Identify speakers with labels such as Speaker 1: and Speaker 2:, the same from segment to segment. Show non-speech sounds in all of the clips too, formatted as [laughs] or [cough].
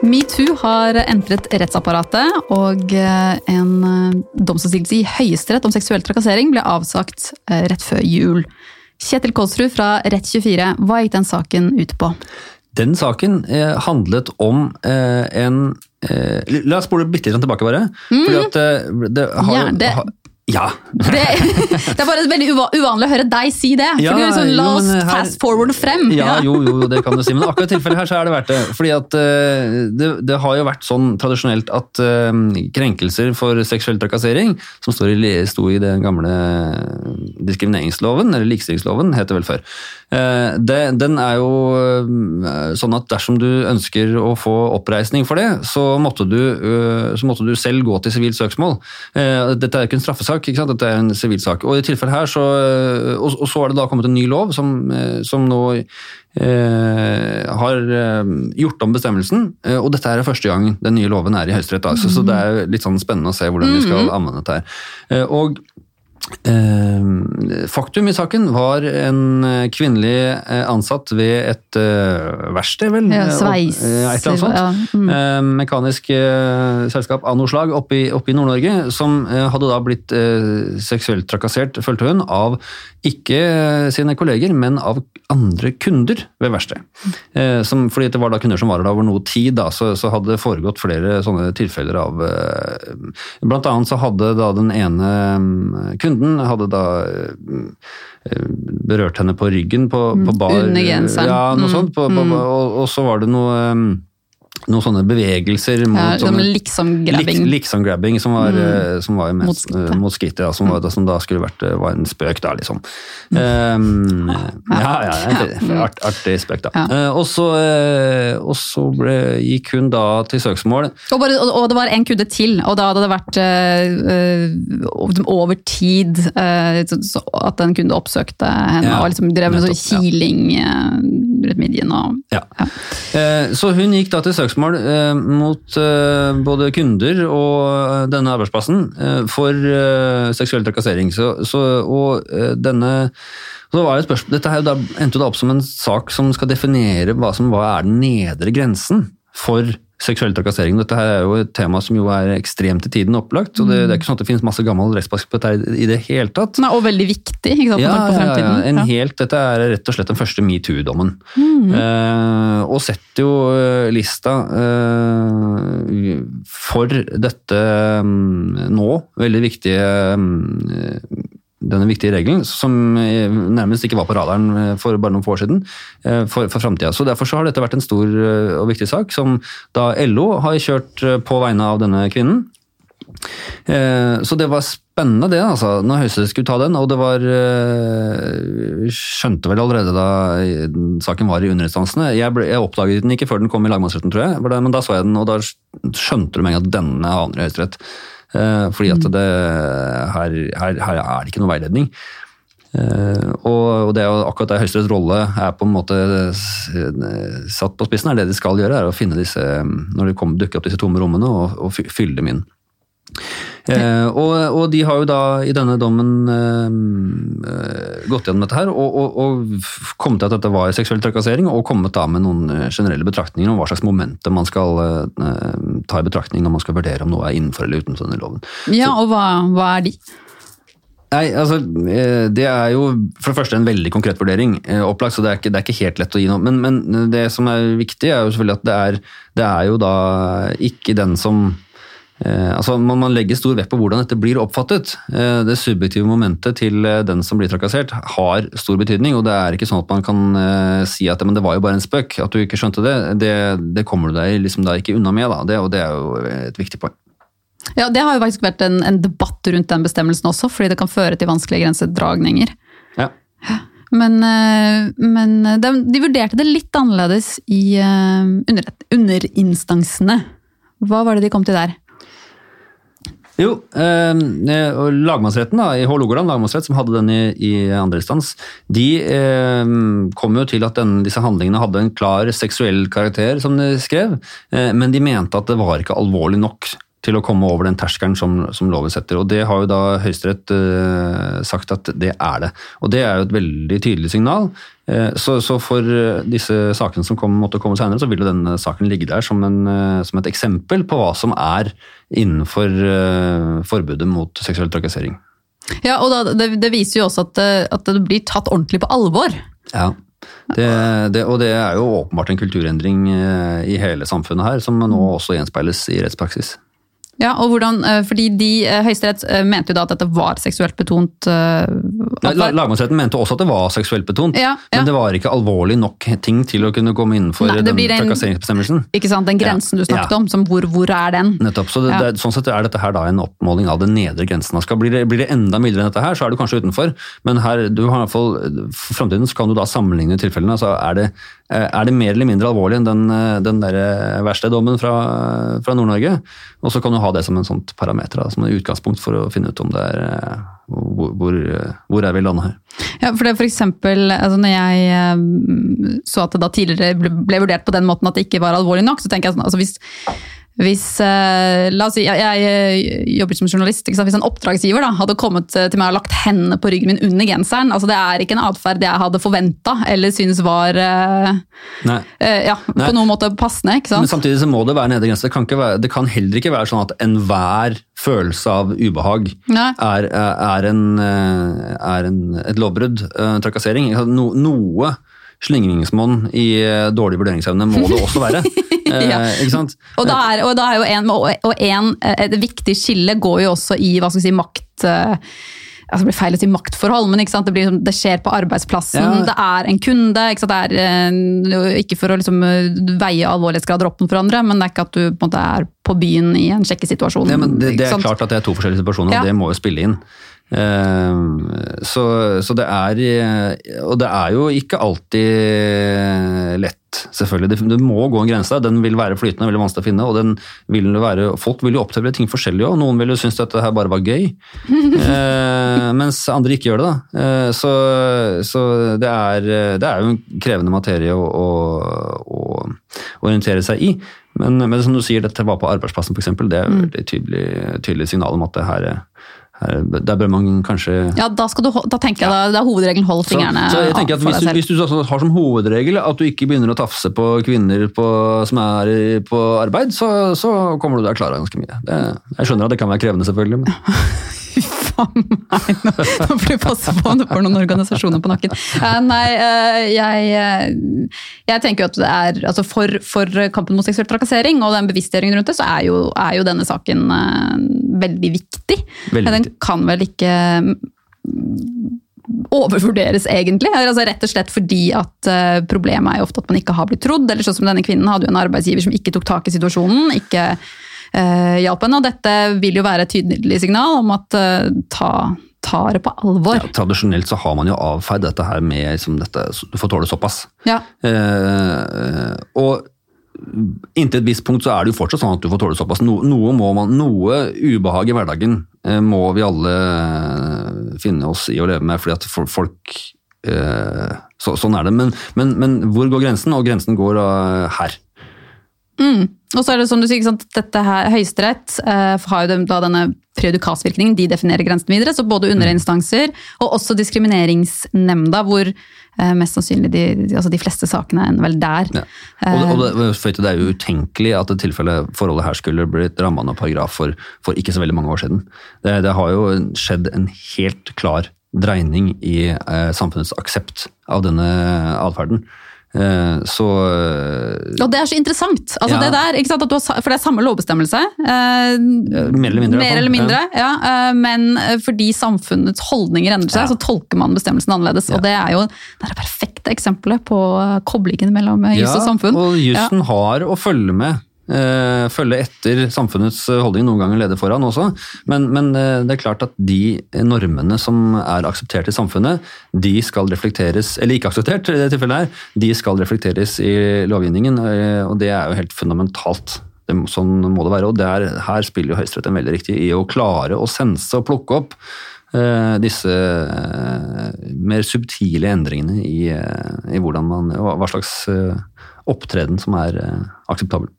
Speaker 1: Metoo har entret rettsapparatet, og eh, en eh, domstolssigelse i Høyesterett om seksuell trakassering ble avsagt eh, rett før jul. Kjetil Kolsrud fra Rett24, hva gikk den saken ut på?
Speaker 2: Den saken handlet om en eh, La oss spole bitte litt tilbake, bare. Fordi at det, det har,
Speaker 1: Ja, det-
Speaker 2: Ja.
Speaker 1: Det, [laughs] det er bare veldig uva- uvanlig å høre deg si det.
Speaker 2: Ja,
Speaker 1: for du er sånn, La oss
Speaker 2: her-
Speaker 1: fast forward frem.
Speaker 2: Ja, jo, jo, det kan du si. Men akkurat i tilfellet her så er det verdt det. Fordi at uh, det, det har jo vært sånn tradisjonelt at uh, krenkelser for seksuell trakassering, som står i, sto i den gamle diskrimineringsloven, eller likestillingsloven, het det vel før, uh, det, den er jo sånn at dersom du ønsker å få oppreisning for det, så måtte du, så måtte du selv gå til sivilt søksmål. Dette er jo ikke en straffesak, ikke sant? dette er en sivil sak. Og i tilfellet her så, eh, og, og så er det da kommet en ny lov som, eh, som nå eh, har eh, gjort om bestemmelsen, og dette er første gang den nye loven er i Høyesterett. da, Så, så det er litt sånn spennende å se hvordan vi skal anvende dette her. Og faktum i saken var en eh, kvinnelig eh, ansatt ved et eh, verksted, vel?
Speaker 1: Ja,
Speaker 2: Eh,
Speaker 1: sveis-
Speaker 2: eh, et eller annet sånt.
Speaker 1: ja, mm.
Speaker 2: Eh, mekanisk eh, selskap av noe slag oppe i, i Nord-Norge, som eh, hadde da blitt eh, seksuelt trakassert, følte hun, av ikke eh, sine kolleger, men av andre kunder ved verkstedet. Eh, fordi det var da kunder som var der over noe tid, da, så, så hadde det foregått flere sånne tilfeller av eh, Blant annet så hadde da den ene mm, kunden hadde da eh, berørt henne på ryggen på, på bar.
Speaker 1: under genseren.
Speaker 2: Ja, noe
Speaker 1: Mm,
Speaker 2: sånt. På, på,
Speaker 1: mm.
Speaker 2: og, og så var det noe eh, noen sånne bevegelser mot
Speaker 1: Ja,
Speaker 2: sånne,
Speaker 1: sånn liksom-grabbing.
Speaker 2: Liksom-grabbing som var, mm. som var mest, eh, mot skrittet, ja, som, var, som da skulle vært eh, var en spøk, da, liksom. Um, ja, ja, en art, artig spøk, da. Eh, og så, uh, så ble, gikk hun da til søksmål.
Speaker 1: Og, bare, og, og det var en kunde til, og da hadde det vært eh, eh, over tid eh, så, så at en kunde oppsøkte henne og liksom drev med sånn kiling eh, rundt midjen. Og,
Speaker 2: Ja. Ja. Så hun gikk da til søksmål eh, mot eh, både kunder og eh, denne arbeidsplassen eh, for eh, seksuell trakassering. Så, så, og eh, denne så var det spørsmål, Dette her endte jo da opp som en sak som skal definere hva som hva er den nedre grensen for seksuell trakassering. Dette her er jo et tema som jo er ekstremt i tiden opplagt. og Det, det er ikke sånn at det finnes masse gammel rettspraksis på dette i det hele tatt.
Speaker 1: Nei, og veldig viktig ikke sant,
Speaker 2: Ja,
Speaker 1: på
Speaker 2: ja, ja,
Speaker 1: fremtiden.
Speaker 2: en
Speaker 1: Ja.
Speaker 2: helt, dette er rett og slett den første metoo-dommen. Eh, og setter jo eh, lista eh, for dette mm, nå veldig viktige mm, denne viktige regelen, som eh, nærmest ikke var på radaren eh, for bare noen få år siden, eh, for, for fremtiden. Så derfor så har dette vært en stor og viktig sak, som da LO har kjørt på vegne av denne kvinnen. Så det var spennende det, altså, når Høyesterett skulle ta den. Og det var Skjønte vel allerede da saken var i underinstansene. Jeg, ble- jeg oppdaget den ikke før den kom i lagmannsretten, tror jeg. Men da så jeg den, og da skjønte du med en gang at denne havner i Høyesterett. Eh, Fordi at det, her, her, her er det ikke noe veiledning. Uh, og, det er jo akkurat det Høyesteretts rolle er på en måte eh, satt på spissen, er det de skal gjøre, er å finne disse, når det kommer, dukker opp disse tomme rommene, og, og fylle dem inn. Eh, og, og de har jo da i denne dommen eh, eh, gått gjennom dette her og, og, og kommet til at dette var seksuell trakassering, og kommet da med noen eh, generelle betraktninger om hva slags momenter man skal eh, ta i betraktning når man skal vurdere om noe er innenfor eller utenfor denne loven.
Speaker 1: Ja, og hva, hva er de?
Speaker 2: Nei, altså, eh, Det er jo for det første en veldig konkret vurdering, eh, opplagt, så det er ikke, det er ikke helt lett å gi noe. Men, men det som er viktig, er jo selvfølgelig at det er, det er jo da ikke den som eh, altså man, man legger stor vekt på hvordan dette blir oppfattet. Eh, det subjektive momentet til eh, den som blir trakassert har stor betydning, og det er ikke sånn at man kan eh, si at men det var jo bare en spøk, at du ikke skjønte det. Det, det kommer du deg liksom da ikke unna med, da. Det, og det er jo et viktig poeng.
Speaker 1: Ja, Det har jo faktisk vært en, en debatt rundt den bestemmelsen også, fordi det kan føre til vanskelige grensedragninger.
Speaker 2: Ja.
Speaker 1: Men, eh, men de, de vurderte det litt annerledes i under, underinstansene. Hva var det de kom til der?
Speaker 2: Jo, eh, og lagmannsretten da, i Hålogaland lagmannsrett, som hadde den i, i andre instans, de eh, kom jo til at den, disse handlingene hadde en klar seksuell karakter, som de skrev, eh, men de mente at det var ikke alvorlig nok til å komme over den terskelen som, som loven setter. Og det har jo da Høyesterett uh, sagt at det er det. Og det er jo et veldig tydelig signal. Uh, så, så, for eh, disse sakene som kom, måtte komme senere, så vil jo denne saken ligge der som, en, uh, som et eksempel på hva som er innenfor forbudet mot seksuell trakassering.
Speaker 1: Ja, og da, det, det viser jo også at, at det blir tatt ordentlig på alvor.
Speaker 2: Ja. Det, det, og det er jo åpenbart en kulturendring i hele samfunnet her, som nå også gjenspeiles i rettspraksis.
Speaker 1: Ja, og hvordan, eh, fordi de, eh, Høyesterett eh, mente jo da at dette var seksuelt betont
Speaker 2: Nei. Lagmannsretten mente også at det var seksuelt betont,
Speaker 1: Ja, ja.
Speaker 2: men det var ikke alvorlig nok ting til å kunne komme innenfor
Speaker 1: Nei,
Speaker 2: den trakasseringsbestemmelsen.
Speaker 1: Ikke sant, Den grensen
Speaker 2: Ja,
Speaker 1: du snakket om, som hvor, hvor er den?
Speaker 2: Nettopp, så det, det, Sånn sett er dette her da en oppmåling av den nedre grensen. Skal, blir, det, blir det enda mildere enn dette her, så er du kanskje utenfor. Men her, du har i hvert fall, for fremtiden så kan du da sammenligne tilfellene. Altså er, det, er det mer eller mindre alvorlig enn den, eh, den der eh, verste dommen fra, fra Nord-Norge? Og så kan du ha det som en sånt parameter, som en utgangspunkt for å finne ut om det er eh, hvor, hvor, eh, hvor er vi landet her.
Speaker 1: Ja, for det for eksempel, altså når jeg eh, så at det da tidligere ble, ble vurdert på den måten at det ikke var alvorlig nok, så tenker jeg sånn, altså hvis, hvis eh, la oss si, jeg, jeg eh, jobber som journalist, hvis en oppdragsgiver da, hadde kommet eh, til meg og lagt hendene på ryggen min under genseren, altså det er ikke en atferd jeg hadde forventet, eller synes var
Speaker 2: Nei.
Speaker 1: ja,
Speaker 2: Nei.
Speaker 1: på noen måte passende,
Speaker 2: Men samtidig så må det være nedre grense. Det kan, være, det kan heller ikke være sånn at enhver følelse av ubehag er, er, en, er en, et lovbrudd, eh, trakassering. No, noe slingringsmonn i eh, dårlig vurderingsevne må det også være. [laughs] Eh, Ikke sant?
Speaker 1: Og da er, og da er jo en, og en, et viktig skille går jo også i hva skal vi si, makt eh, altså det blir feil å si maktforhold, men? Det, blir, det skjer på arbeidsplassen.
Speaker 2: Ja.
Speaker 1: Det er en kunde. Ikke? Det er, eh, ikke for å liksom eh, veie alvorlighetsgrader opp mot hverandre, men det er ikke at du på måte er på byen i en sjekkesituasjon.
Speaker 2: Ja, men det, det er klart at det er to forskjellige situasjoner,
Speaker 1: Ja.
Speaker 2: og det må jo spille inn. Eh, Så, så det er eh, Og det er jo ikke alltid lett, selvfølgelig. Det, det må gå en grense. der. Den vil være flytende, veldig vanskelig å finne. og den vil være, Folk vil jo oppleve ting forskjellig òg. Noen vil jo synes dette her bare var gøy, [laughs] eh, mens andre ikke gjør det. da. Eh, Så, så det, er, det er jo en krevende materie å, å, å orientere seg i. Men, men som du sier, dette var på arbeidsplassen f.eks. Det er jo et tydelig, tydelig signal om at det her, her Der bør man kanskje
Speaker 1: Ja, da, du, da tenker jeg da, det er hovedregelen hold
Speaker 2: så,
Speaker 1: fingrene
Speaker 2: så jeg tenker at hvis du, hvis du også har som hovedregel at du ikke begynner å tafse på kvinner på, som er på arbeid, så, så kommer du deg klar av ganske mye. Det, jeg skjønner at det kan være krevende, selvfølgelig. Men, [laughs]
Speaker 1: Faen meg, nå, nå får du passe på, nå får noen organisasjoner på nakken. Eh, nei, eh, jeg, eh, jeg tenker jo at det er altså for, for kampen mot seksuell trakassering og den bevisstgjøringen rundt det, så er jo, er jo denne saken veldig viktig.
Speaker 2: Veldig
Speaker 1: Men den kan vel ikke mm, overvurderes egentlig. Altså rett og slett fordi at problemet er jo ofte at man ikke har blitt trodd. Eller sånn som denne kvinnen hadde jo en arbeidsgiver som ikke tok tak i situasjonen. ikke hjalp henne. Og dette vil jo være et tydelig signal om at eh, ta, tar det på alvor.
Speaker 2: ja, tradisjonelt så har man jo avfeid dette her med liksom dette, du får tåle såpass.
Speaker 1: Ja.
Speaker 2: Eh, og inntil et visst punkt så er det jo fortsatt sånn at du får tåle såpass. No, noe, må man, noe ubehag i hverdagen eh, må vi alle eh, finne oss i å leve med, fordi at folk eh, så, Sånn er det. Men, men, men hvor går grensen? Og grensen går uh, her.
Speaker 1: Mm. Og så er det som du sier, sant, dette her, Høyesterett eh, har jo da denne prejudikatsvirkningen, de definerer grensen videre. Så både underinstanser og også diskrimineringsnemnda, hvor eh, mest sannsynlig de, altså de fleste sakene ender vel der.
Speaker 2: Ja. Og, og det, det er jo utenkelig at det tilfellet forholdet her skulle blitt ramma av paragraf for, for ikke så veldig mange år siden. Det, det har jo skjedd en helt klar dreining i eh, samfunnets aksept av denne atferden. Eh, så eh,
Speaker 1: Og det er så interessant! Altså
Speaker 2: Ja.
Speaker 1: det der, har, for det er samme lovbestemmelse. eh,
Speaker 2: mer eller mindre.
Speaker 1: Mer eller mindre, ja. Ja, Men eh, fordi samfunnets holdninger endrer seg, så tolker man bestemmelsen annerledes. Og det er jo det er det perfekte eksempelet på koblingen mellom jus og samfunn.
Speaker 2: og jussen har å følge med. Eh, følge etter samfunnets holdning, noen ganger lede foran også. Men, men eh, det er klart at de normene som er akseptert i samfunnet, de skal reflekteres, eller ikke akseptert i det tilfellet her, de skal reflekteres i lovgivningen, eh, og det er jo helt fundamentalt. Det, sånn må det være, og der, her spiller jo Høyesterett en veldig riktig i å klare å sense og plukke opp eh, disse eh, mer subtile endringene i, eh, i man, hva slags eh, opptreden som er eh, akseptabel.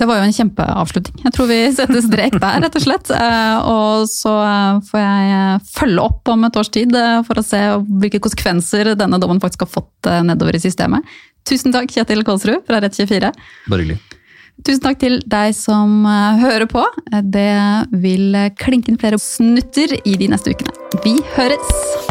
Speaker 1: Det var jo en kjempeavslutning. Jeg tror vi setter strek der, rett og slett. Eh, og så eh, får jeg følge opp om et års tid eh, for å se hvilke konsekvenser denne dommen faktisk har fått nedover i systemet. Tusen takk, Kjetil Kolsrud fra Rett24.
Speaker 2: Bare hyggelig.
Speaker 1: Tusen takk til deg som hører på. Det vil klinke inn flere snutter i de neste ukene. Vi høres!